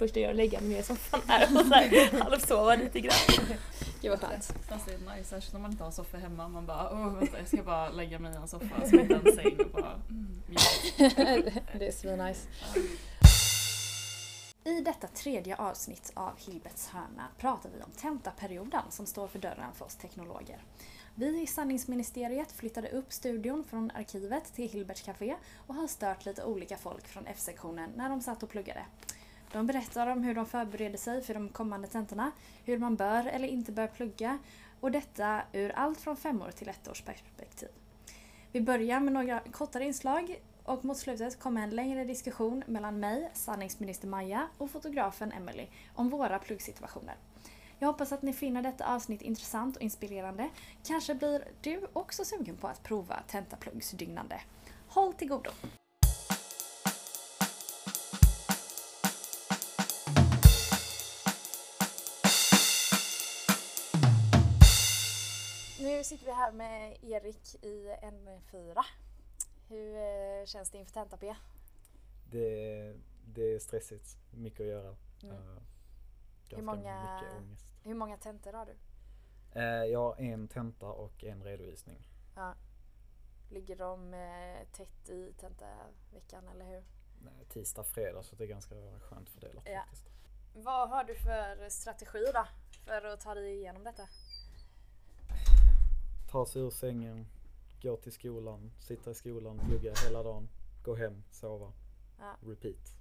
första jag gör är att lägga mig ner i soffan här och så här, halvsova lite grann. Gud vad skönt. Fast det är nice, särskilt när man inte har soffa hemma. Man bara, åh vänta jag ska bara lägga mig i en soffa som inte har en säng och bara, mm, det är svinnice. I detta tredje avsnitt av Hilberts hörna pratar vi om tentaperioden som står för dörren för oss teknologer. Vi i sanningsministeriet flyttade upp studion från arkivet till Hilberts Café och har stört lite olika folk från F-sektionen när de satt och pluggade. De berättar om hur de förbereder sig för de kommande tentorna, hur man bör eller inte bör plugga och detta ur allt från femårs till ettårs perspektiv. Vi börjar med några kortare inslag och mot slutet kommer en längre diskussion mellan mig, sanningsminister Maja och fotografen Emily om våra pluggsituationer. Jag hoppas att ni finner detta avsnitt intressant och inspirerande. Kanske blir du också sugen på att prova tentapluggsdygnande. Håll till godo! Nu sitter vi här med Erik i N4. Hur eh, känns det inför tenta-P? Det, det är stressigt, mycket att göra. Mm. Uh, Hur många-. Hur många tentor har du? Eh, jag har en tenta och en redovisning. Ja. Ligger de tätt i tentaveckan eller hur? Nej, tisdag, fredag så det är ganska skönt fördelat Ja. faktiskt. Vad har du för strategi då? För att ta dig igenom detta? Ta sig ur sängen, gå till skolan, sitta i skolan, plugga hela dagen, gå hem, sova, Ja. repeat.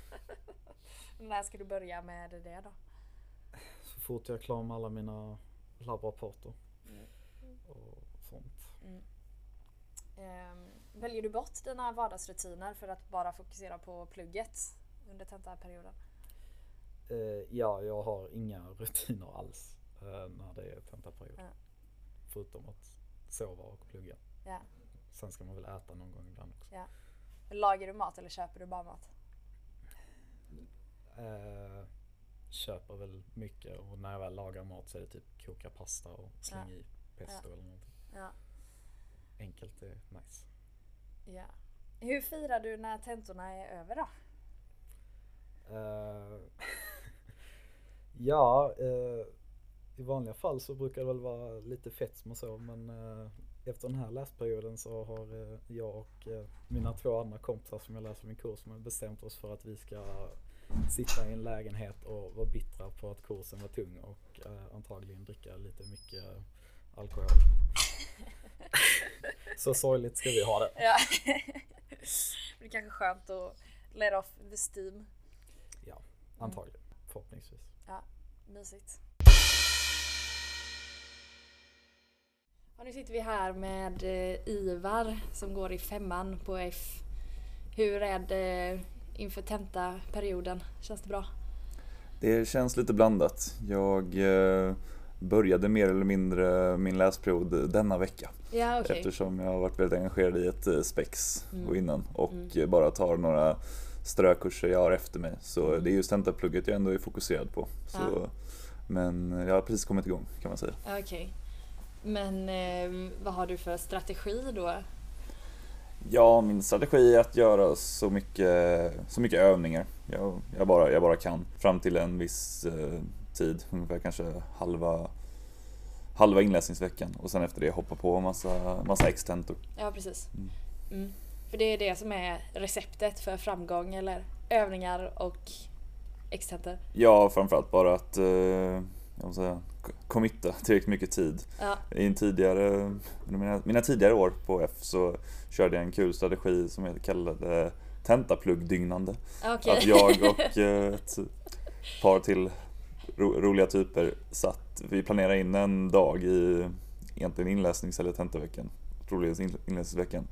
När ska du börja med det då? Så fort jag är klar med alla mina labbrapporter Mm. och sånt. Ehm, väljer du bort dina vardagsrutiner för att bara fokusera på plugget under tentaperioden? Eh, ja, jag har inga rutiner alls eh, när det är tentaperiod. Ja. Förutom att sova och plugga. Ja. Sen ska man väl äta någon gång ibland också. Ja. Lagar du mat eller köper du bara mat? Eh, köper väl mycket och när jag väl lagar mat så är det typ koka pasta och slänga i pesto eller någonting. Ja. Enkelt är nice. ja. Hur firar du när tentorna är över då? Eh, ja, eh, i vanliga fall så brukar det väl vara lite fett och så men eh, efter den här läsperioden så har eh, jag och eh, mina två andra kompisar som jag läser min kurs med bestämt oss för att vi ska sitta i en lägenhet och vara bittra på att kursen var tung och eh, antagligen dricka lite mycket alkohol. så sorgligt ska vi ha det. Ja. det är kanske skönt att let off the steam. Ja, antagligen. Förhoppningsvis. Ja, mysigt. Ja, nu sitter vi här med eh, Ivar som går i femman på F. Hur är det inför tentaperioden? Känns det bra? Det känns lite blandat. Jag eh, började mer eller mindre min läsperiod denna vecka Ja, okej. eftersom jag har varit väldigt engagerad i ett eh, spex Mm. innan och Mm. bara tar några strökurser jag har efter mig. Så Mm. det är just tentaplugget jag ändå är fokuserad på. Så, Ja. Men jag har precis kommit igång kan man säga. Okej. Men eh, vad har du för strategi då? Ja, min strategi är att göra så mycket, så mycket övningar jag, jag, bara, jag bara kan. Fram till en viss eh, tid, ungefär kanske halva, halva inläsningsveckan. Och sen efter det hoppa på massa, massa extentor. Ja, precis. Mm. Mm. För det är det som är receptet för framgång, eller? Övningar och extenter. Ja, framförallt bara att eh, säga, committa tillräckligt mycket tid. Ja, I en tidigare, mina, mina tidigare år på F så körde jag en kul strategi som jag kallade tentapluggdygnande. okej. Att jag och eh, ett par till ro, roliga typer satt, vi planerade in en dag i egentligen inläsnings eller tentaveckan, troligen in- inläsningsveckan.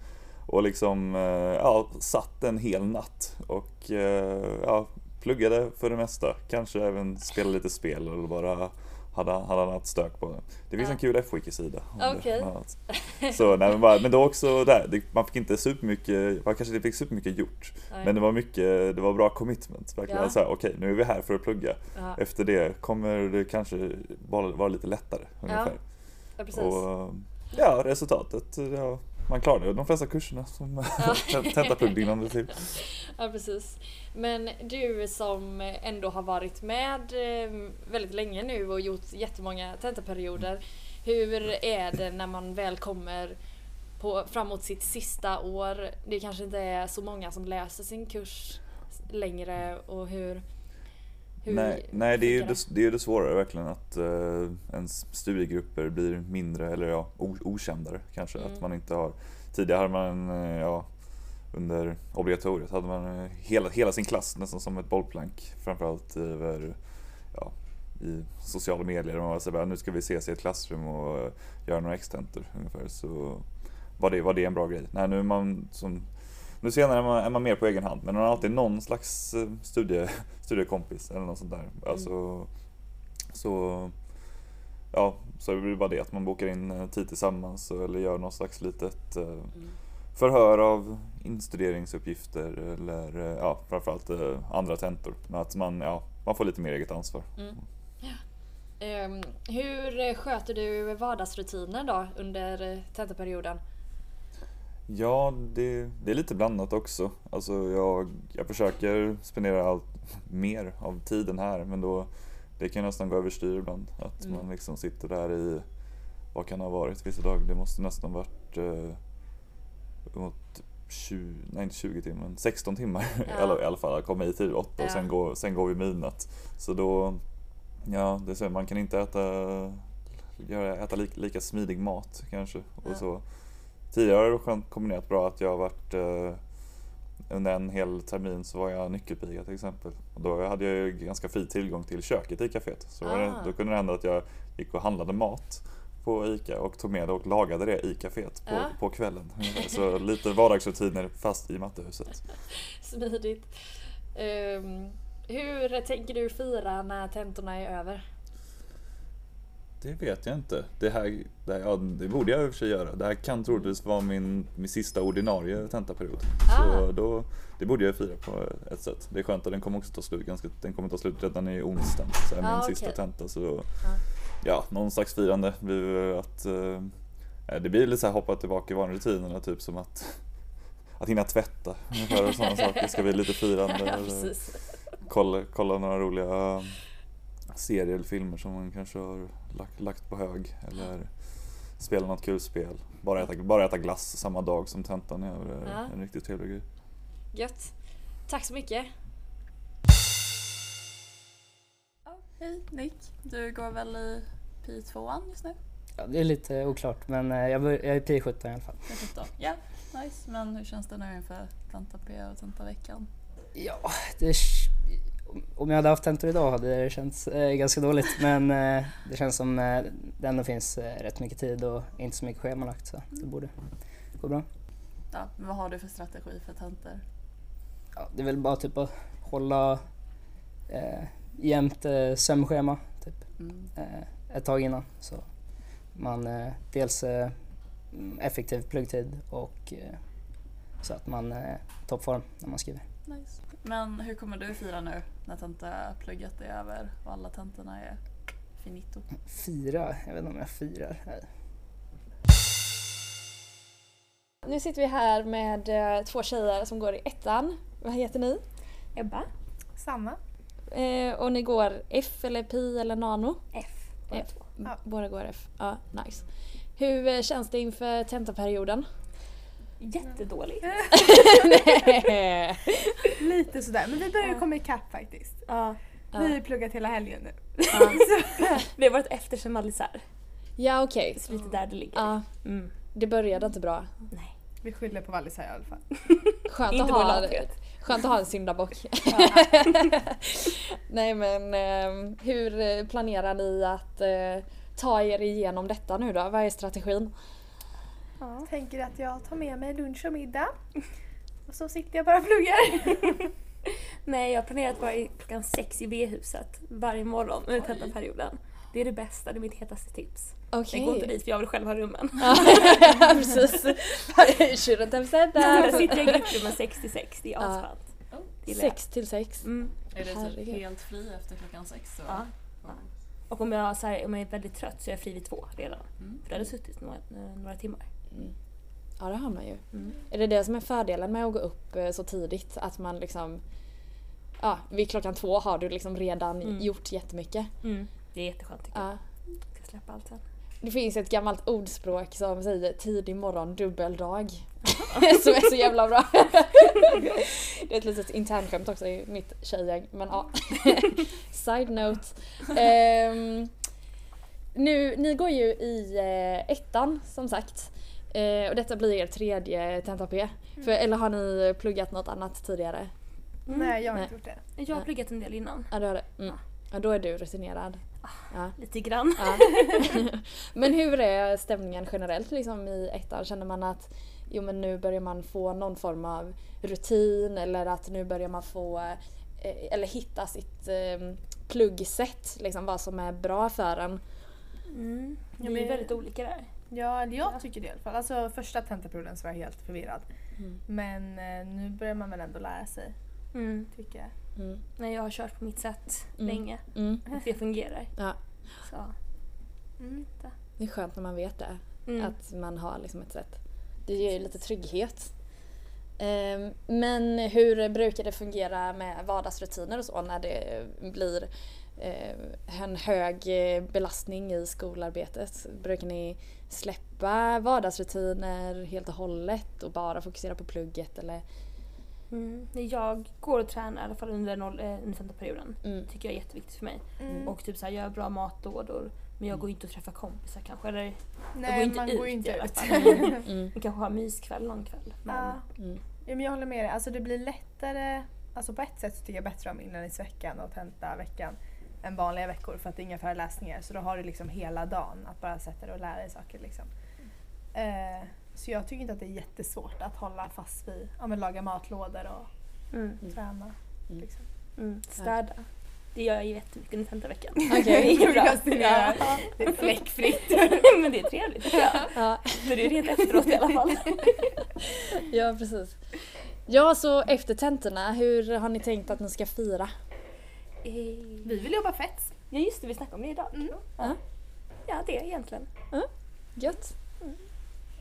Och liksom, eh, ja, satt en hel natt och eh, ja, pluggade för det mesta. Kanske även spelade lite spel eller bara hade, hade annat stök på det. Det finns Ja. en kul F-wiki-sida. det, Okej. Så, nej, men, bara, men då också där, det, man fick inte supermycket, man kanske inte fick supermycket gjort. Nej. Men det var mycket, det var bra commitment. Verkligen Ja. så här, okej nu är vi här för att plugga. ja. Efter det kommer det kanske bara vara lite lättare ungefär. ja, precis. Och ja, resultatet, ja, man klarade de flesta kurserna som tentapluggning till. Ja precis. Men du som ändå har varit med eh, väldigt länge nu och gjort jättemånga tentaperioder. Hur är det när man väl kommer på, framåt sitt sista år? Det kanske inte är så många som läser sin kurs längre och hur, hur nej, nej det, är ju det, det är ju det svårare verkligen att uh, ens studiegrupper blir mindre eller ja, okändare kanske. Mm. Att man inte har, tidigare hade man uh, ja, under obligatoriet hade man uh, hela, hela sin klass nästan som ett bollplank. Framförallt över, ja, i sociala medier. Man var så här, nu ska vi ses i ett klassrum och uh, göra några extentor ungefär. Så var det, var det en bra grej. Nej, nu är man som nu senare är man, är man mer på egen hand men man har alltid någon slags eh, studie, studiekompis eller något sånt där. Alltså, så, ja, så det bara det att man bokar in eh, tid tillsammans eller gör något slags litet eh, förhör av instuderingsuppgifter eller ja, framförallt andra tentor. Men att man, ja, man får lite mer eget ansvar. Mm. Ehm, hur sköter du vardagsrutiner då under tentaperioden? Ja, det, det är lite blandat också. Alltså jag, jag försöker spendera allt mer av tiden här men då det kan nästan gå överstyr ibland. Att Mm. man liksom sitter där i, vad kan det ha varit vissa dagar? Det måste nästan varit eh, uppåt 20, nej inte 20 timmar, men 16 timmar Ja. i alla fall. Komma hit till 8 Ja. och sen går, sen går vi midnatt. Så då, ja det är så, man kan inte äta, göra, äta lika, lika smidig mat kanske. Och Ja. så. Tidigare har det kombinerat bra att jag har varit eh, under en hel termin så var jag nyckelpiga till exempel. Och då hade jag ju ganska fri tillgång till köket i kaféet. Så det, Ah. då kunde det hända att jag gick och handlade mat på ICA och tog med det och lagade det i kaféet på, Ja. på kvällen. Så lite vardagsrutiner fast i mattehuset. Smidigt. Ehm, hur tänker du fira när tentorna är över? Det vet jag inte. Det här, det, här, ja, det borde jag i och för sig göra. Det här kan troligtvis vara min, min sista ordinarie tentaperiod. Ah. Så då, det borde jag fira på ett sätt. Det är skönt att den kommer också ta slut ganska, den kommer ta slut redan i onsdag. Så är min Ah, sista tenta. Så ja, någon slags firande. blir att, eh, det blir lite så här hoppa tillbaka i vanrutinerna. Typ som att, att hinna tvätta. Ungefär och sådana saker. Det ska bli lite firande. Ja, kolla, kolla några roliga serier eller filmer som man kanske har lagt, lagt på hög eller spela något kul spel. Bara äta, bara äta glass samma dag som tentan är det Ja. en riktigt trevlig grej. Gött. Tack så mycket. Ja, hej Nick, du går väl i P2 just nu? Ja, det är lite oklart men eh, jag, bör, jag är P17 i alla fall. P17? Ja, nice. Men hur känns det nu inför tenta P och tentaveckan? Ja, det, om jag hade haft tentor idag hade det känts eh, ganska dåligt men eh, det känns som eh, det ändå finns eh, rätt mycket tid och inte så mycket schemalagt så det borde gå bra. Ja, men vad har du för strategi för tentor? Ja, det är väl bara typ att hålla eh, jämnt eh, sömnschema typ, Mm. eh, ett tag innan så man eh, dels eh, effektiv pluggtid och så att man är toppform när man skriver. Nice. Men hur kommer du fira nu när tentaplugget är över och alla tentorna är finito? Fira? Jag vet inte om jag firar. Nej. Nu sitter vi här med eh, två tjejer som går i ettan. Vad heter ni? Ebba. Sanna. Eh, och ni går F eller Pi eller Nano? F. båda F. Ja. Båda går F. Ja, nice. Hur eh, känns det inför tentaperioden? Jättedåligt. Lite sådär, men vi börjar komma ikapp faktiskt. Ja. Vi har ju pluggat hela helgen nu. ja. Vi har varit efter sen Malisar. Ja okej. Så lite där det ligger. Ja, Mm. det började inte bra. Nej. Vi skyller på Wallis här i alla fall. Skönt, Inte att vår ha, lathet. skönt att ha en syndabock. Nej men eh, hur eh, planerar ni att eh, ta er igenom detta nu då? Vad är strategin? Ja. Tänker att jag tar med mig lunch och middag. Och så sitter jag bara och pluggar. Nej, jag har planerat att vara i klockan sex i V-huset varje morgon under tentaperioden. Det är det bästa, det är mitt hetaste tips. Okej. Men gå inte dit för jag vill själv ha rummen. Ja, precis. Shouldn't have said Där that. sitter jag i grupprummen 6 till 6, det är asskönt. Jag. Sex till sex. Mm. Är det Herregud. typ helt fri efter klockan sex? Så? Ja. Och om jag, så här, om jag är väldigt trött så är jag fri vid två redan. Mm. För då hade jag suttit några, några timmar. Ja det har man ju. Mm. Är det det som är fördelen med att gå upp eh, så tidigt? Att man liksom... Ja, vid klockan två har du liksom redan Mm. gjort jättemycket. Mm. Det är jätteskönt tycker jag. Ja. Jag ska släppa allt sen. Det finns ett gammalt ordspråk som säger tidig morgon, dubbel dag. som är så jävla bra. det är ett litet internskämt också i mitt tjejgäng. Men ja. Side note. Ehm, nu, ni går ju i eh, ettan som sagt. Eh, och detta blir er tredje tenta P. För, eller har ni pluggat något annat tidigare? Mm. Nej, jag har Nej. inte gjort det. Jag har pluggat en del innan. Ja, du har det. Mm. Ja, då är du rutinerad. Ja. Lite grann. Ja. men hur är stämningen generellt liksom i ettan? Känner man att jo, men nu börjar man få någon form av rutin eller att nu börjar man få eh, eller hitta sitt eh, pluggsätt, liksom vad som är bra för en. Mm. Ja, men- är väldigt olika där. Ja, jag tycker det i alla fall. Alltså första tentaperioden så var jag helt förvirrad. Mm. Men eh, nu börjar man väl ändå lära sig, Mm. tycker jag. Mm. Nej, jag har kört på mitt sätt Mm. länge. Mm. Det fungerar. Ja. Så. Mm. Det är skönt när man vet det, Mm. att man har liksom ett sätt. Det ger ju lite trygghet. Ehm, Men hur brukar det fungera med vardagsrutiner och så när det blir eh, en hög eh, belastning i skolarbetet? Brukar ni släppa vardagsrutiner helt och hållet och bara fokusera på plugget eller? Mm. Jag går och tränar i alla fall under, noll, eh, tentaperioden. Mm. tycker jag är jätteviktigt för mig. Mm. Och typ så här, gör bra matlådor. Men jag går inte och träffar kompisar kanske. Eller jag Nej, går inte man ut går ju i inte alla ut. fall. Mm. Vi kanske har myskväll någon kväll. Men ja. Mm. ja, men jag håller med dig. Alltså det blir lättare, alltså på ett sätt så tycker jag bättre om inlärningsveckan och tentaveckan än vanliga veckor för att det är inga föreläsningar. Så då har du liksom hela dagen att bara sätta dig och lära dig saker. Liksom. Eh, så jag tycker inte att det är jättesvårt att hålla fast vid, ja men laga matlådor och mm. träna. Mm. Liksom. Mm. Städa. Det gör jag ju jättemycket under tentaveckan. Okej. det är bra. Ja. Det är fläckfritt. Men det är trevligt jag. Ja. För det är rent efteråt i alla fall. ja, precis. Ja, så efter tentorna, hur har ni tänkt att ni ska fira? Vi vill jobba fett. Ja just det, vi snackade om det idag. Mm. Ja. ja, det egentligen. Gött.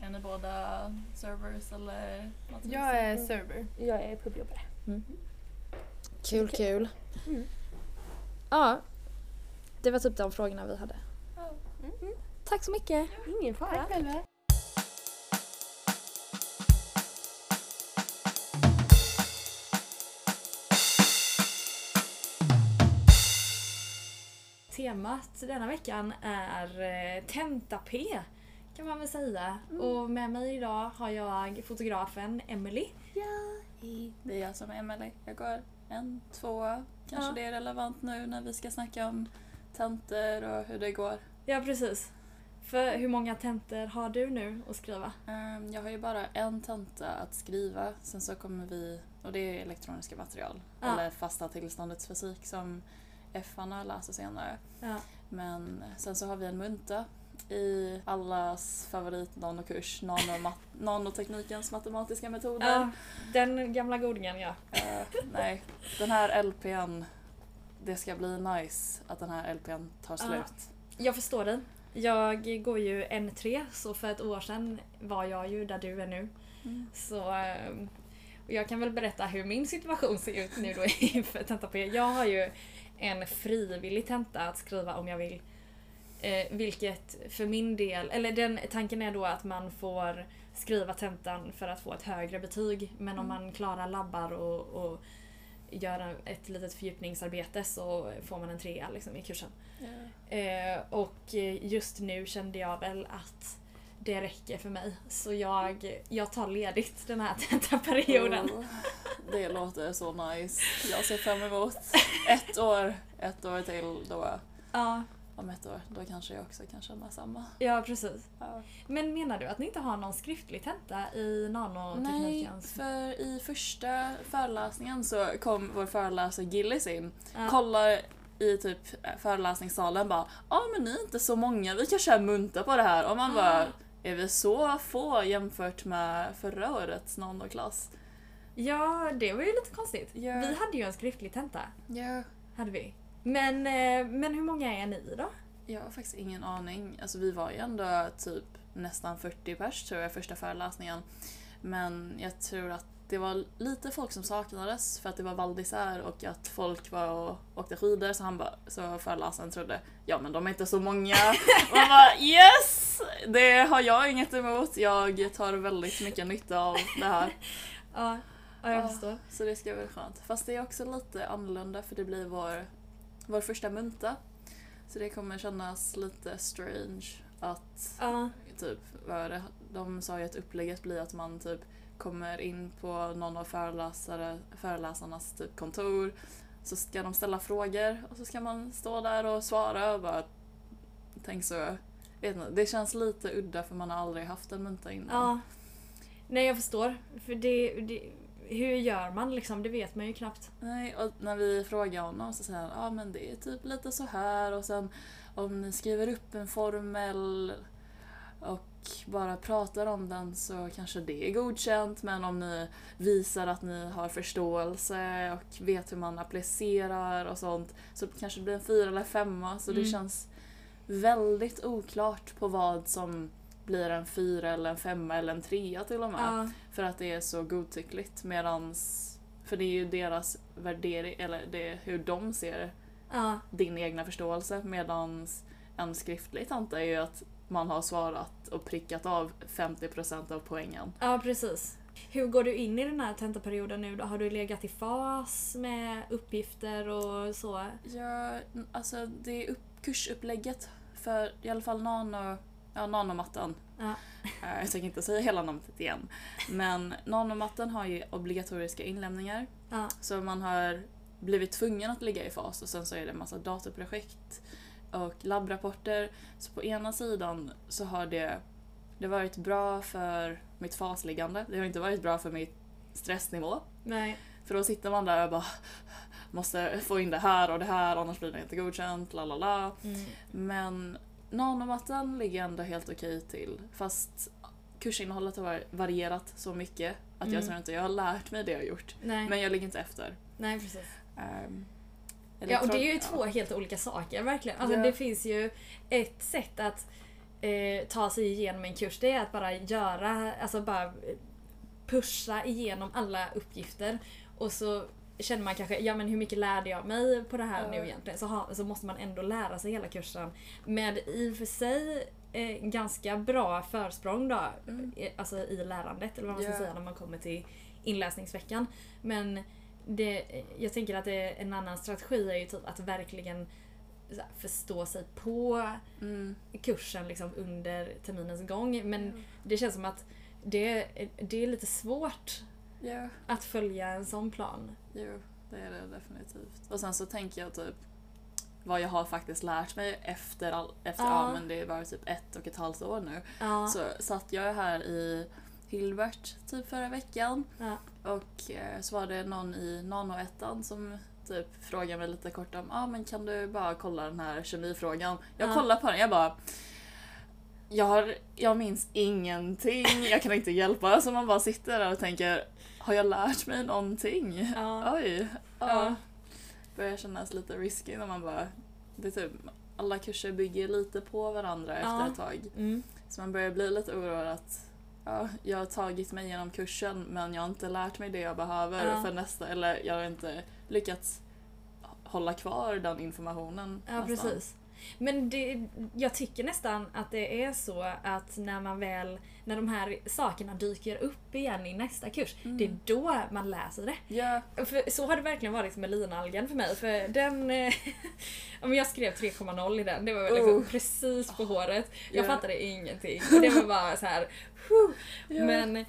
Är ni båda servers eller något? Jag är server. Jag är pubjobbare. Kul, kul. Mm. Ja, det var typ de frågorna vi hade. Mm. Tack så mycket. Ingen fara. Tack själva. Temat denna veckan är eh, Tenta-P kan man väl säga. Och med mig idag har jag fotografen Emily. Det är jag som är Emelie. Jag går en, två, kanske Ja. det är relevant nu när vi ska snacka om tentor och hur det går. Ja, precis. För hur många tentor har du nu att skriva? Ehm, Jag har ju bara en tenta att skriva, sen så kommer vi, och det är elektroniska material, Ja. eller fasta tillståndets fysik som F-arna läser senare. Ja. Men sen så har vi en munta i allas favorit nanokurs, nanomat- nanoteknikens matematiska metoder. Ja, den gamla godingen ja. Eh, nej, den här LPn, det ska bli nice att den här LPn tar Ja. slut. Jag förstår dig. Jag går ju N3 så för ett år sedan var jag ju där du är nu. Så ehm, jag kan väl berätta hur min situation ser ut nu då inför tenta P. Jag har ju en frivillig tenta att skriva om jag vill. Eh, vilket för min del, eller den tanken är då att man får skriva tentan för att få ett högre betyg. Men om man klarar labbar och, och gör ett litet fördjupningsarbete så får man en trea liksom, i kursen. Eh, och just nu kände jag väl att det räcker för mig. Så jag, jag tar ledigt den här tentaperioden. Oh, det låter så nice. Jag ser fram emot ett år, ett år till då. Ja, Om ett år, då kanske jag också kan känna samma. ja, precis. Ja. Men menar du att ni inte har någon skriftlig tenta i Nej, nanoteknikens? för i första föreläsningen så kom vår föreläsare Gillis in, Ja. kollar i typ föreläsningssalen bara ja men ni är inte så många, vi kan köra munta på det här. Och man bara är vi så få jämfört med förra årets nanoklass? Ja, det var ju lite konstigt. Ja. Vi hade ju en skriftlig tenta. Ja. Hade vi. Men, eh, men hur många är ni då? Jag har faktiskt ingen aning. Alltså vi var ju ändå typ nästan 40 pers tror jag första föreläsningen. Men jag tror att det var lite folk som saknades för att det var Valdisär och att folk var och åkte skidor så han bara, så föreläsaren trodde ja men de är inte så många. Man bara yes! Det har jag inget emot. Jag tar väldigt mycket nytta av det här. Ja, ja jag Ja. förstår. Så det ska bli skönt. Fast det är också lite annorlunda för det blir vår, vår första munta. Så det kommer kännas lite strange att Ja, typ, vad det? De sa ju att upplägget blir att man typ kommer in på någon av föreläsare, föreläsarnas typ kontor. Så ska de ställa frågor och så ska man stå där och svara och bara tänk så. Vet inte, det känns lite udda för man har aldrig haft en munta innan. ja. Nej jag förstår. För det, det, hur gör man liksom? Det vet man ju knappt. Nej, och när vi frågar honom så säger han ja ah, men det är typ lite så här och sen om ni skriver upp en formel och bara pratar om den så kanske det är godkänt men om ni visar att ni har förståelse och vet hur man applicerar och sånt så kanske det blir en fyra eller femma så det Mm. känns väldigt oklart på vad som blir en fyra eller en femma eller en trea till och med. Ja, För att det är så godtyckligt medans för det är ju deras värdering, eller det hur de ser ja, din egna förståelse medans en skriftlig tenta är ju att man har svarat och prickat av 50% av poängen. ja precis. Hur går du in i den här tentaperioden nu då? Har du legat i fas med uppgifter och så? Ja, alltså det är upp, kursupplägget för i alla fall nano, ja, nanomatten. Ja. Eh, Jag tänker inte säga hela namnet igen. Men nanomatten har ju obligatoriska inlämningar. Ja, Så man har blivit tvungen att ligga i fas och sen så är det en massa datorprojekt och labbrapporter. Så på ena sidan så har det, det varit bra för mitt fasliggande. Det har inte varit bra för mitt stressnivå. nej. För då sitter man där och bara måste få in det här och det här annars blir det inte godkänt, la la la. Mm. Men nanomatten ligger ändå helt okej till. Fast kursinnehållet har varierat så mycket att jag Mm. tror inte jag har lärt mig det jag har gjort. Nej, Men jag ligger inte efter. nej precis. Um, Ja, och det är ju två helt olika saker verkligen. Alltså Ja. det finns ju ett sätt att eh, ta sig igenom en kurs. Det är att bara göra, alltså bara eh, pusha igenom alla uppgifter. Och så känner man kanske, ja men hur mycket lärde jag mig på det här Ja. nu egentligen? Så, ha, så måste man ändå lära sig hela kursen. Med i och för sig eh, ganska bra försprång då, Mm. eh, alltså i lärandet eller vad man ska Ja. säga när man kommer till inläsningsveckan. Men det, jag tänker att det, en annan strategi är ju typ att verkligen förstå sig på Mm. kursen liksom under terminens gång. Men det känns som att det, det är lite svårt Ja, att följa en sån plan. jo, det är det definitivt. Och sen så tänker jag typ vad jag har faktiskt lärt mig efter, all, efter Ja. ja. men det var typ ett och ett halvt år nu. Ja, Så satt jag här i Hilbert typ förra veckan ja, och eh, så var det någon i nanoettan som typ frågade mig lite kort om ah, men kan du bara kolla den här kemifrågan. Jag Ja. kollar på den jag bara jag, har, jag minns ingenting, jag kan inte hjälpa. Så man bara sitter där och tänker har jag lärt mig någonting? ja. Oj. Ja. Ja. Börjar kännas lite risky när man bara det är typ, alla kurser bygger lite på varandra Ja. efter ett tag. Mm. Så man börjar bli lite oroad att ja, jag har tagit mig igenom kursen men jag har inte lärt mig det jag behöver Ja. för nästa, eller jag har inte lyckats hålla kvar den informationen. Ja, nästan. precis. Men det, jag tycker nästan att det är så att när man väl, när de här sakerna dyker upp igen i nästa kurs, Mm. det är då man läser det. Ja, För så har det verkligen varit med linalgen för mig. För den... eh, Om jag skrev 3,0 i den, det var väl liksom Oh. precis på håret. Jag Ja. fattade ingenting. Det var bara så här. Ja. Men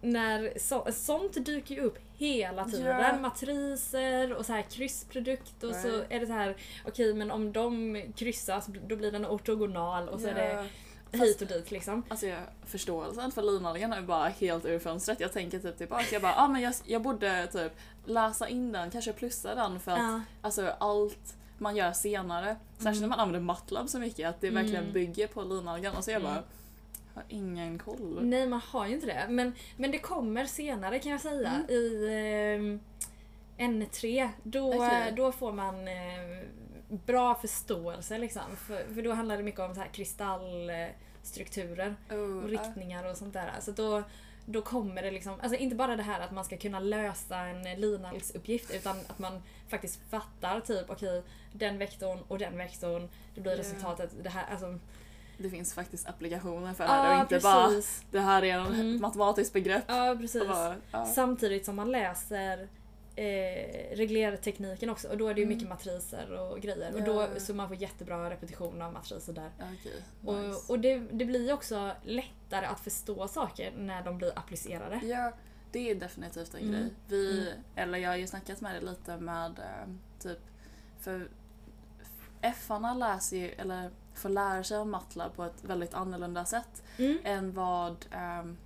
när så, sånt dyker ju upp hela tiden. Ja. Matriser och så här kryssprodukt och så Right. är det så här okej men om de kryssas då blir den ortogonal och så är det hit och dit liksom. Alltså jag, förståelsen för linalgen är bara helt ur fönstret. Jag tänker typ tillbaka, jag bara ah, men jag, jag borde typ läsa in den, kanske plussa den för att Ja. alltså allt man gör senare, särskilt när man använder MATLAB så mycket, att det verkligen Mm. bygger på linalgen och så jag Mm. Har ingen koll. Nej man har ju inte det. Men, men det kommer senare kan jag säga. Mm. I ehm, N3. Då, Okej. då får man eh, bra förståelse liksom. För, för då handlar det mycket om så här kristall... eh, strukturer Oh, och riktningar och sånt där. Alltså då, då kommer det liksom, alltså inte bara det här att man ska kunna lösa en Linux-uppgift utan att man faktiskt fattar typ okej den vektorn och den vektorn, det blir Ja. resultatet, det här, alltså. Det finns faktiskt applikationer för det här och inte bara det här är ett Mm. matematiskt begrepp. Ja precis. Och bara, ja. Samtidigt som man läser eh, reglertekniken också och då är det ju Mm. mycket matriser och grejer. Och då, så man får jättebra repetition av matriser där. Ja, Okej, Och, nice. och det, det blir också lättare att förstå saker när de blir applicerade. Ja, det är definitivt en Mm. grej. Vi, Mm. eller jag har ju snackat med det lite med eh, typ, för F-arna läser ju, eller får lära sig om MATLAB på ett väldigt annorlunda sätt Mm. än vad um,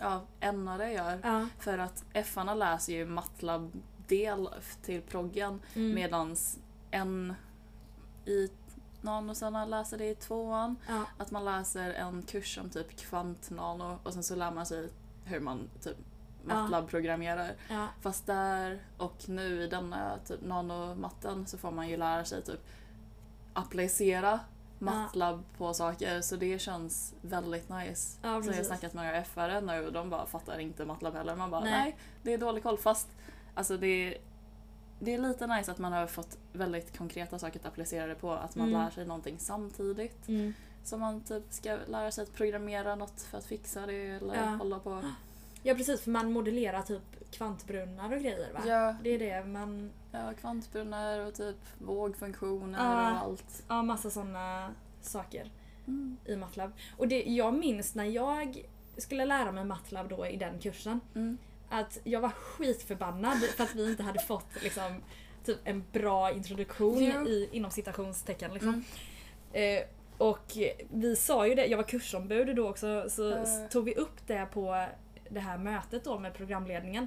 ja, N-are gör. Ja. För att F-arna läser ju MATLAB-del till proggen Mm. medans en i nanosarna läser det i tvåan. ja. Att man läser en kurs om typ kvantnano och sen så lär man sig hur man typ MATLAB-programmerar. Ja. Fast där och nu i denna typ nanomatten så får man ju lära sig typ applicera MATLAB på saker så det känns väldigt nice. Ja, så jag har snackat med några FR nu och de bara fattar inte MATLAB heller. Man bara Nej. nej, det är dålig koll fast alltså det är, det är lite nice att man har fått väldigt konkreta saker att applicera det på. Att man Mm. lär sig någonting samtidigt. Mm. Så man typ ska lära sig att programmera något för att fixa det eller Ja. hålla på. ja precis, för man modellerar typ kvantbrunnar och grejer va? Ja, Det är det man... ja, kvantbrunnar och typ vågfunktioner Ja. och allt. Ja, massa sådana saker Mm. i MATLAB. Och det, jag minns när jag skulle lära mig MATLAB då i den kursen Mm. att jag var skitförbannad för att vi inte hade fått liksom, typ en bra introduktion Jo. i, inom citationstecken. Liksom. Mm. Eh, och vi sa ju det, jag var kursombud då också, så s- tog vi upp det på det här mötet då med programledningen.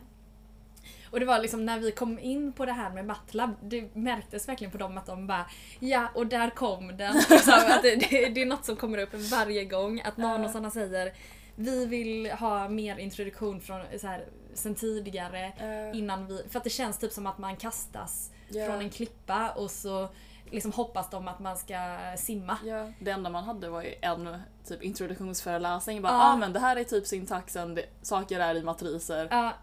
Och det var liksom när vi kom in på det här med MATLAB, det märktes verkligen på dem att de bara Ja, och där kom den. Liksom, att det, det, det är något som kommer upp varje gång, att nanosarna säger vi vill ha mer introduktion från så här, sen tidigare Eh, innan vi, för att det känns typ som att man kastas ja. från en klippa och så liksom hoppas de att man ska simma. Ja, det enda man hade var ju en typ introduktionsföreläsning. Bara, Ja. ah, men det här är typ syntaxen, det, saker är i matriser. Ja,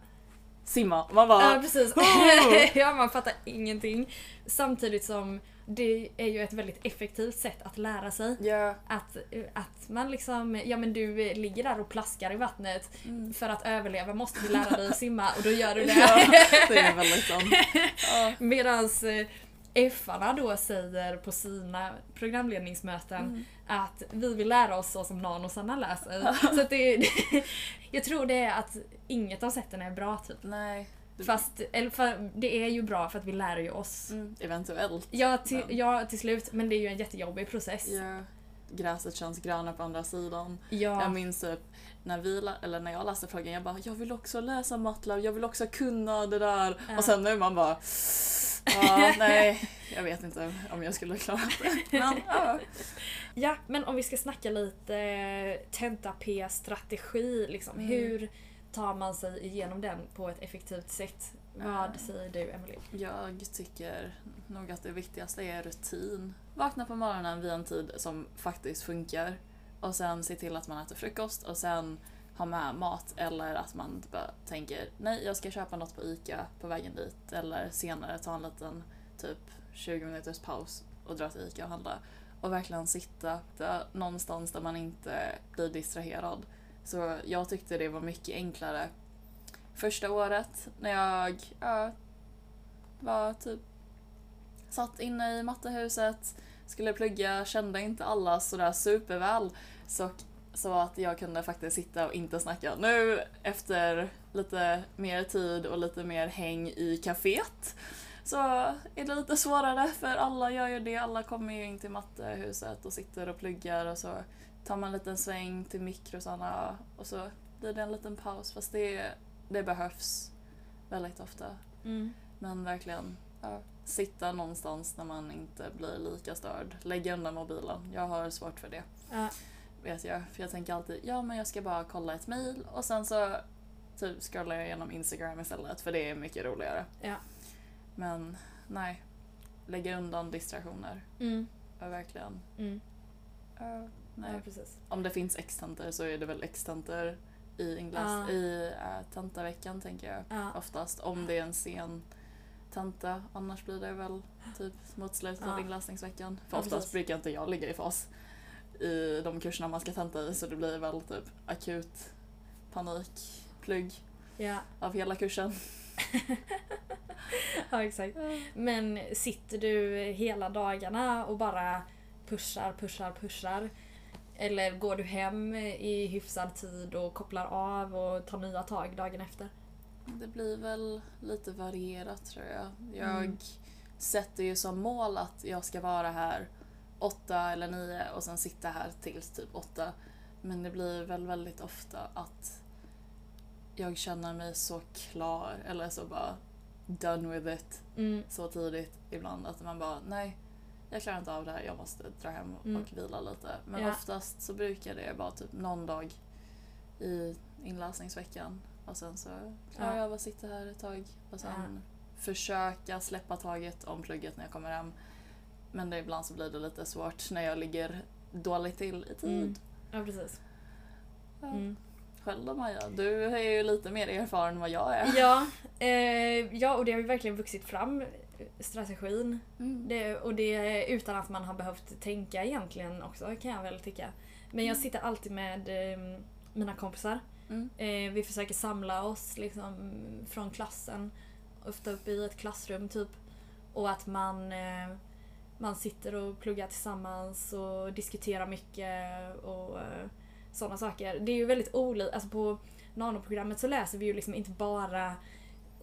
Simma. Man bara, ja precis. Ja, man fattar ingenting. Samtidigt som det är ju ett väldigt effektivt sätt att lära sig. ja. Att, att man liksom, ja men du ligger där och plaskar i vattnet. Mm. För att överleva måste du lära dig simma och då gör du det. ja, det är väldigt sant. Ja. Medans eh, F-arna då säger på sina programledningsmöten Mm. att vi vill lära oss så som nanosarna läser. så att det, jag tror det är att inget av sätten är bra typ. Nej. Det- Fast, eller för, det är ju bra för att vi lär ju oss. Mm, eventuellt. Ja till, Men- ja, till slut, men det är ju en jättejobbig process. Ja. Gräset känns grönare på andra sidan. Ja. Jag minns typ när, vi, eller när jag läste frågan, jag bara jag vill också läsa MATLAB, jag vill också kunna det där. Ja. Och sen nu man bara ja, nej, jag vet inte om jag skulle klara det. Men ja. Ja, men om vi ska snacka lite tenta-P-strategi, liksom. Mm. hur tar man sig igenom den på ett effektivt sätt? Vad säger du, Emily? Jag tycker nog att det viktigaste är rutin. Vakna på morgonen vid en tid som faktiskt funkar. Och sen se till att man äter frukost och sen ha med mat eller att man bara tänker nej jag ska köpa något på ICA på vägen dit eller senare ta en liten typ 20 minuters paus och dra till ICA och handla. Och verkligen sitta där någonstans där man inte blir distraherad. Så jag tyckte det var mycket enklare första året när jag ja, var typ satt inne i mattehuset, skulle plugga, kände inte alla sådär superväl. Så, så att jag kunde faktiskt sitta och inte snacka. Nu efter lite mer tid och lite mer häng i kaféet så är det lite svårare för alla gör ju det. Alla kommer ju in till mattehuset och sitter och pluggar och så tar man en liten sväng till mikrosarna och så blir det en liten paus fast det, det behövs väldigt ofta. Men verkligen ja, sitta någonstans där man inte blir lika störd. Lägga undan mobilen. Jag har svårt för det. Ja. Vet jag. För jag tänker alltid, ja men jag ska bara kolla ett mail och sen så typ scrollar jag igenom Instagram istället för det är mycket roligare. Ja. Men nej. Lägga undan distraktioner. Mm. Ja, verkligen. Mm. Ja, Nej. Ja. Om det finns X-tentor så är det väl X-tentor i, inglas, i äh, tentaveckan tänker jag. Ja. Oftast om det är en sen tenta. Annars blir det väl typ mot slutet Ja. av inläsningsveckan. För Ja, oftast precis. brukar inte jag ligga i fas i de kurserna man ska tenta i så det blir väl typ akut panik, plugg Ja. av hela kursen. ja, exakt. Men sitter du hela dagarna och bara pushar, pushar, pushar? Eller går du hem i hyfsad tid och kopplar av och tar nya tag dagen efter? Det blir väl lite varierat tror jag. Jag Mm. sätter ju som mål att jag ska vara här åtta eller nio och sen sitta här tills typ åtta. Men det blir väl väldigt ofta att jag känner mig så klar eller så bara done with it Mm. så tidigt ibland att man bara nej jag klarar inte av det här, jag måste dra hem och Mm. vila lite. Men Ja. oftast så brukar det vara typ någon dag i inläsningsveckan och sen så Ja. jag att sitta här ett tag och sen försöka släppa taget om plugget när jag kommer hem. Men det, ibland så blir det lite svårt när jag ligger dåligt till i tid. Mm. Ja, precis. Ja. Mm. Själv då Maja, du är ju lite mer erfaren än vad jag är. Ja, eh, ja, och det har ju verkligen vuxit fram, eh, strategin. Mm. Det, och det utan att man har behövt tänka egentligen också kan jag väl tycka. Men jag sitter alltid med eh, mina kompisar. Mm. Eh, vi försöker samla oss liksom från klassen. Ofta uppe i ett klassrum typ. Och att man, eh, man sitter och pluggar tillsammans och diskuterar mycket och eh, sådana saker. Det är ju väldigt olika. Alltså på nanoprogrammet så läser vi ju liksom inte bara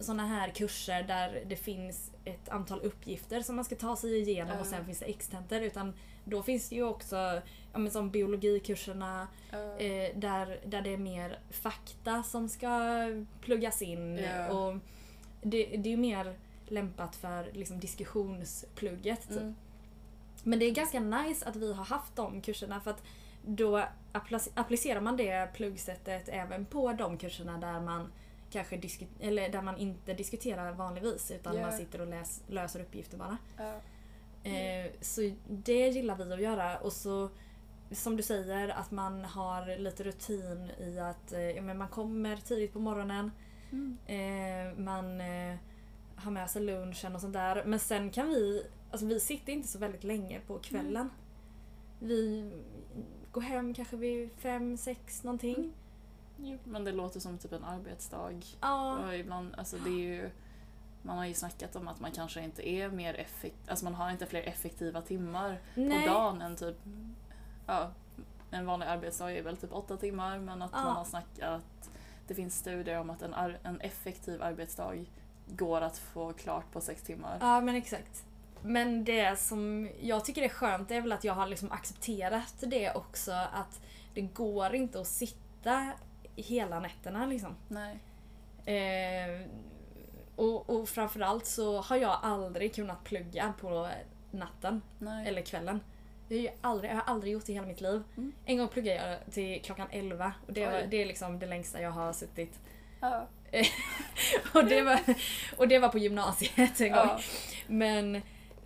sådana här kurser där det finns ett antal uppgifter som man ska ta sig igenom och sen finns det extenter. Utan då finns det ju också ja, men som biologikurserna Ja. eh, där, där det är mer fakta som ska pluggas in. Ja. Och det, det är ju mer lämpat för liksom, diskussionsplugget. Typ. Mm. Men det är ganska nice att vi har haft de kurserna för att då applicerar man det pluggsättet även på de kurserna där man kanske disku- eller där man inte diskuterar vanligtvis utan Ja. man sitter och läs- löser uppgifter bara. Ja. Eh, så det gillar vi att göra och så som du säger att man har lite rutin i att eh, ja, men man kommer tidigt på morgonen. Mm. Eh, man har med sig lunchen och sånt där. Men sen kan vi, alltså vi sitter inte så väldigt länge på kvällen. Vi går hem kanske vid fem, sex någonting. Jo, men det låter som typ en arbetsdag. Ja, Och ibland, alltså det är ju, man har ju snackat om att man kanske inte är mer effektiv, alltså man har inte fler effektiva timmar nej. på dagen än typ, ja, en vanlig arbetsdag är väl typ åtta timmar men att Ja. man har snackat att det finns studier om att en, en effektiv arbetsdag går att få klart på sex timmar. Ja men exakt. Men det som jag tycker är skönt är väl att jag har liksom accepterat det också att det går inte att sitta hela nätterna liksom. Nej. Eh, och, och framförallt så har jag aldrig kunnat plugga på natten Nej. eller kvällen. Jag aldrig, jag har aldrig gjort det i hela mitt liv. Mm. En gång pluggade jag till klockan 11 och det, var, det är liksom det längsta jag har suttit. Ja. Och det var, och det var på gymnasiet en gång. Ja. Men,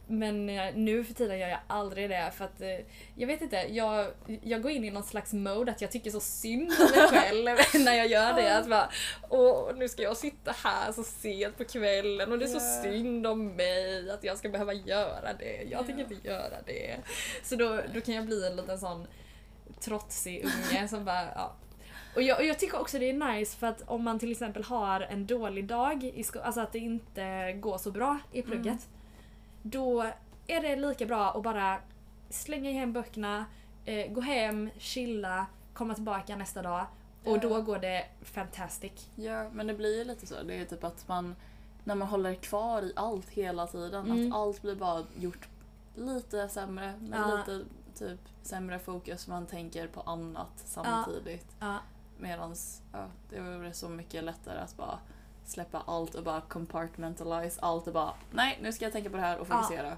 men eh, nu för tiden gör jag aldrig det för att eh, jag vet inte, jag, jag går in i någon slags mode att jag tycker så synd om mig själv när jag gör det. Att bara, åh nu ska jag sitta här så sent på kvällen och det är så synd om mig att jag ska behöva göra det. Jag tänker Ja. inte göra det. Så då, då kan jag bli en liten sån trotsig unge som bara, ja. Och jag, och jag tycker också det är nice för att om man till exempel har en dålig dag, i sko- alltså att det inte går så bra i plugget. Mm. Då är det lika bra att bara slänga hem böckerna, eh, gå hem, chilla, komma tillbaka nästa dag. Och Ja. då går det fantastic. Ja, men det blir ju lite så. Det är typ att man, när man håller kvar i allt hela tiden, Mm. att allt blir bara gjort lite sämre, med Ja. lite typ sämre fokus, man tänker på annat samtidigt. Ja. Medans, ja, det vore så mycket lättare att bara släppa allt och bara compartmentalize allt och bara nej, nu ska jag tänka på det här och Ja. fokusera.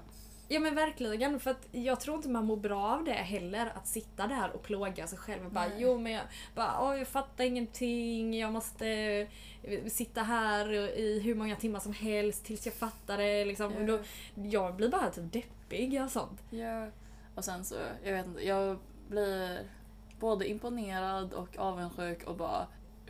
Ja men verkligen, för att jag tror inte man mår bra av det heller. Att sitta där och plåga sig själv och bara Nej. jo men jag, bara, åh, jag fattar ingenting, jag måste eh, sitta här i hur många timmar som helst tills jag fattar det. Liksom. Och då, jag blir bara typ deppig och sånt. Ja. Och sen så, jag vet inte, jag blir både imponerad och avundsjuk och bara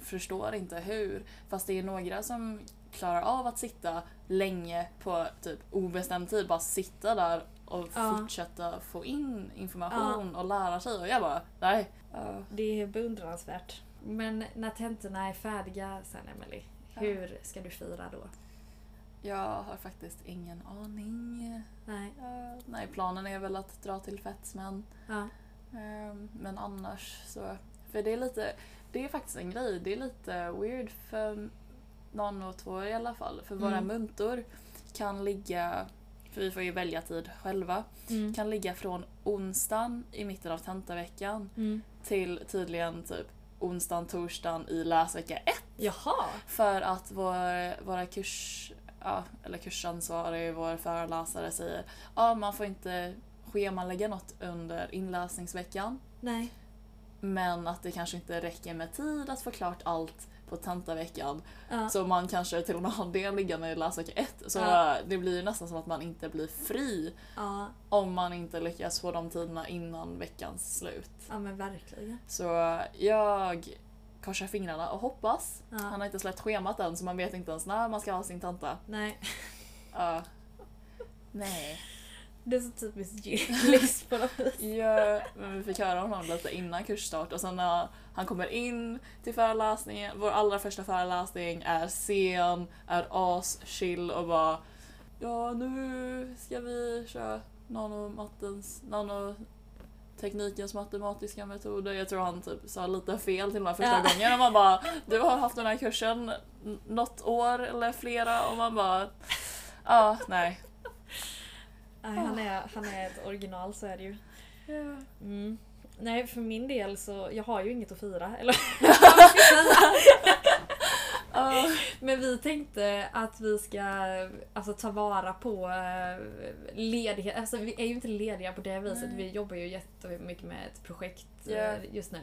förstår inte hur. Fast det är några som klarar av att sitta länge på typ obestämd tid, bara sitta där och Ja. fortsätta få in information och lära sig och jag bara nej. Ja. Det är beundransvärt. Men när tentorna är färdiga sen Emily, Ja. hur ska du fira då? Jag har faktiskt ingen aning. Nej. Ja, nej, planen är väl att dra till Fetsmen. Ja. Ehm, Men annars så... För det är lite... Det är faktiskt en grej. Det är lite weird för någon och två i alla fall. För våra Mm. muntor kan ligga... För vi får ju välja tid själva. Mm. Kan ligga från onsdagen i mitten av tentaveckan Mm. till tydligen typ onsdagen, torsdagen i läsvecka ett. Jaha! För att vår, våra kurs, ja, eller kursansvarig, vår föreläsare säger ja man får inte schemalägga något under inläsningsveckan. Nej. Men att det kanske inte räcker med tid att få klart allt på tentaveckan. Ja. Så man kanske till och med har det liggande i läsvecka ett. Så Ja. det blir ju nästan som att man inte blir fri Ja. om man inte lyckas få de tiderna innan veckans slut. ja, men verkligen. Så jag korsar fingrarna och hoppas. Han har inte släppt schemat än så man vet inte ens när man ska ha sin tenta. Nej. Ja. Nej. Det är så typiskt Gillis på något vis. Ja, men vi fick höra honom lite innan kursstart och sen när han kommer in till föreläsningen, vår allra första föreläsning är sen, är as chill och bara Ja nu ska vi köra nanomattens, nanoteknikens matematiska metoder. Jag tror han typ sa lite fel till och med första Ja. gången och man bara Du har haft den här kursen något år eller flera och man bara Ja, nej. Nej, han, är, han är ett original så är det ju. Mm. Nej, för min del så, jag har ju inget att fira. Eller. Men vi tänkte att vi ska alltså, ta vara på eh, ledighet. Alltså vi är ju inte lediga på det viset. Nej. Vi jobbar ju jättemycket med ett projekt eh, just nu.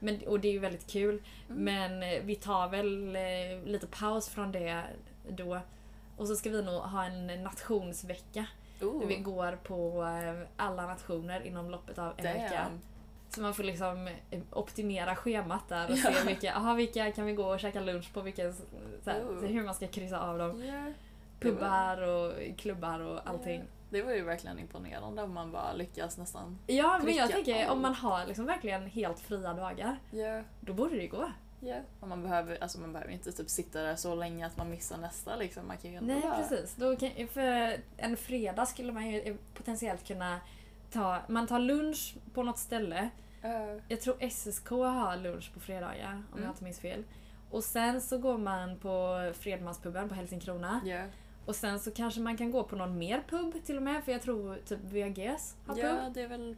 Men, och det är ju väldigt kul. Mm. Men eh, vi tar väl eh, lite paus från det då. Och så ska vi nog ha en nationsvecka. Oh, Där vi går på eh, alla nationer inom loppet av en vecka. damn. Så man får liksom eh, optimera schemat där och se vilka, aha, vilka kan vi gå och käka lunch på, vilka, så här, Oh. så hur man ska kryssa av dem. Ja. Pubbar och klubbar och allting. Det var ju verkligen imponerande om man bara lyckas nästan. Ja, men jag tänker om man har liksom verkligen helt fria dagar, Ja. då borde det gå. Ja. Och man behöver, alltså man behöver inte typ sitta där så länge att man missar nästa liksom. Man kan ju Nej, bara... precis. Då kan, för en fredag skulle man ju potentiellt kunna ta, man tar lunch på något ställe. Ja. Jag tror SSK har lunch på fredagar om Mm. jag inte minns fel. Och sen så går man på Fredmanspuben på Helsingkrona. Ja. Och sen så kanske man kan gå på någon mer pub till och med, för jag tror typ VGS har pub. ja, det är väl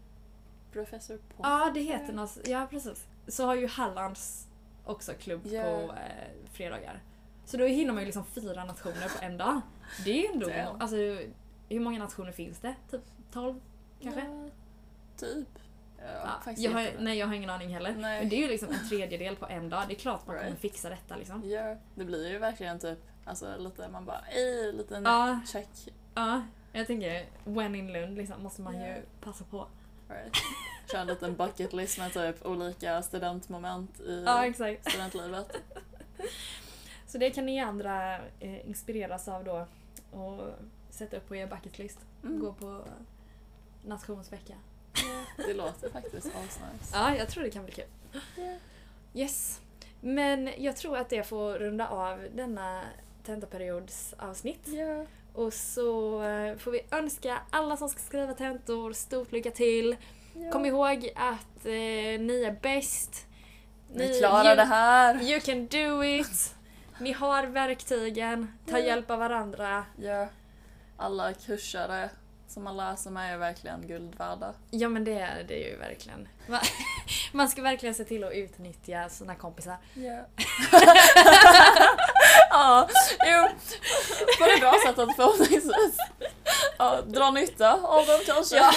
Professor Pont. Ja, det heter något, ja precis. Så har ju Hallands också klubb Ja. på eh, fredagar. Så då hinner man ju liksom fyra nationer på en dag. Det är ju ändå, Damn. alltså hur många nationer finns det? Typ 12 kanske? Ja, typ. Ja, jag har, nej jag har ingen aning heller. Nej. Men det är ju liksom en tredjedel på en dag. Det är klart man kommer Right. fixa detta liksom. Ja, det blir ju verkligen typ, alltså lite, man bara ej, liten Ja. check. Ja, jag tänker when in Lund liksom måste man Ja. ju passa på. Right. Kör en liten bucket list med typ olika studentmoment i Ja, studentlivet. Så det kan ni andra eh, inspireras av då och sätta upp på er bucket list. Mm. Gå på nationsvecka. Det låter faktiskt asnice. Ja, jag tror det kan bli kul. Yes. Men jag tror att det får runda av denna tentaperiods avsnitt. Ja. Och så eh, får vi önska alla som ska skriva tentor stort lycka till. Kom ihåg att eh, ni är bäst. Ni klarar you, det här! You can do it! Ni har verktygen, ta Ja. hjälp av varandra. Ja. Alla kursare som man läser med är verkligen guld värda. Ja men det är det ju verkligen. Man, man ska verkligen se till att utnyttja sina kompisar. Ja. ja, jo. På det bra sättet förhoppningsvis. Ja, dra nytta av dem kanske. Ja.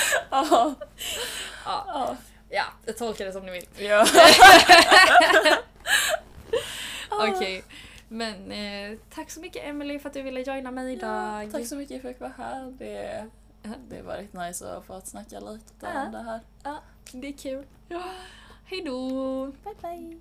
ja. Ja, Ja. ja jag tolkar det som ni vill. ja. Okej. Men eh, tack så mycket Emily för att du ville joina mig idag. Tack så mycket för att jag fick vara här. Det Det har varit nice att få snacka lite Ja. om det här. Det är kul. Hejdå! Bye bye!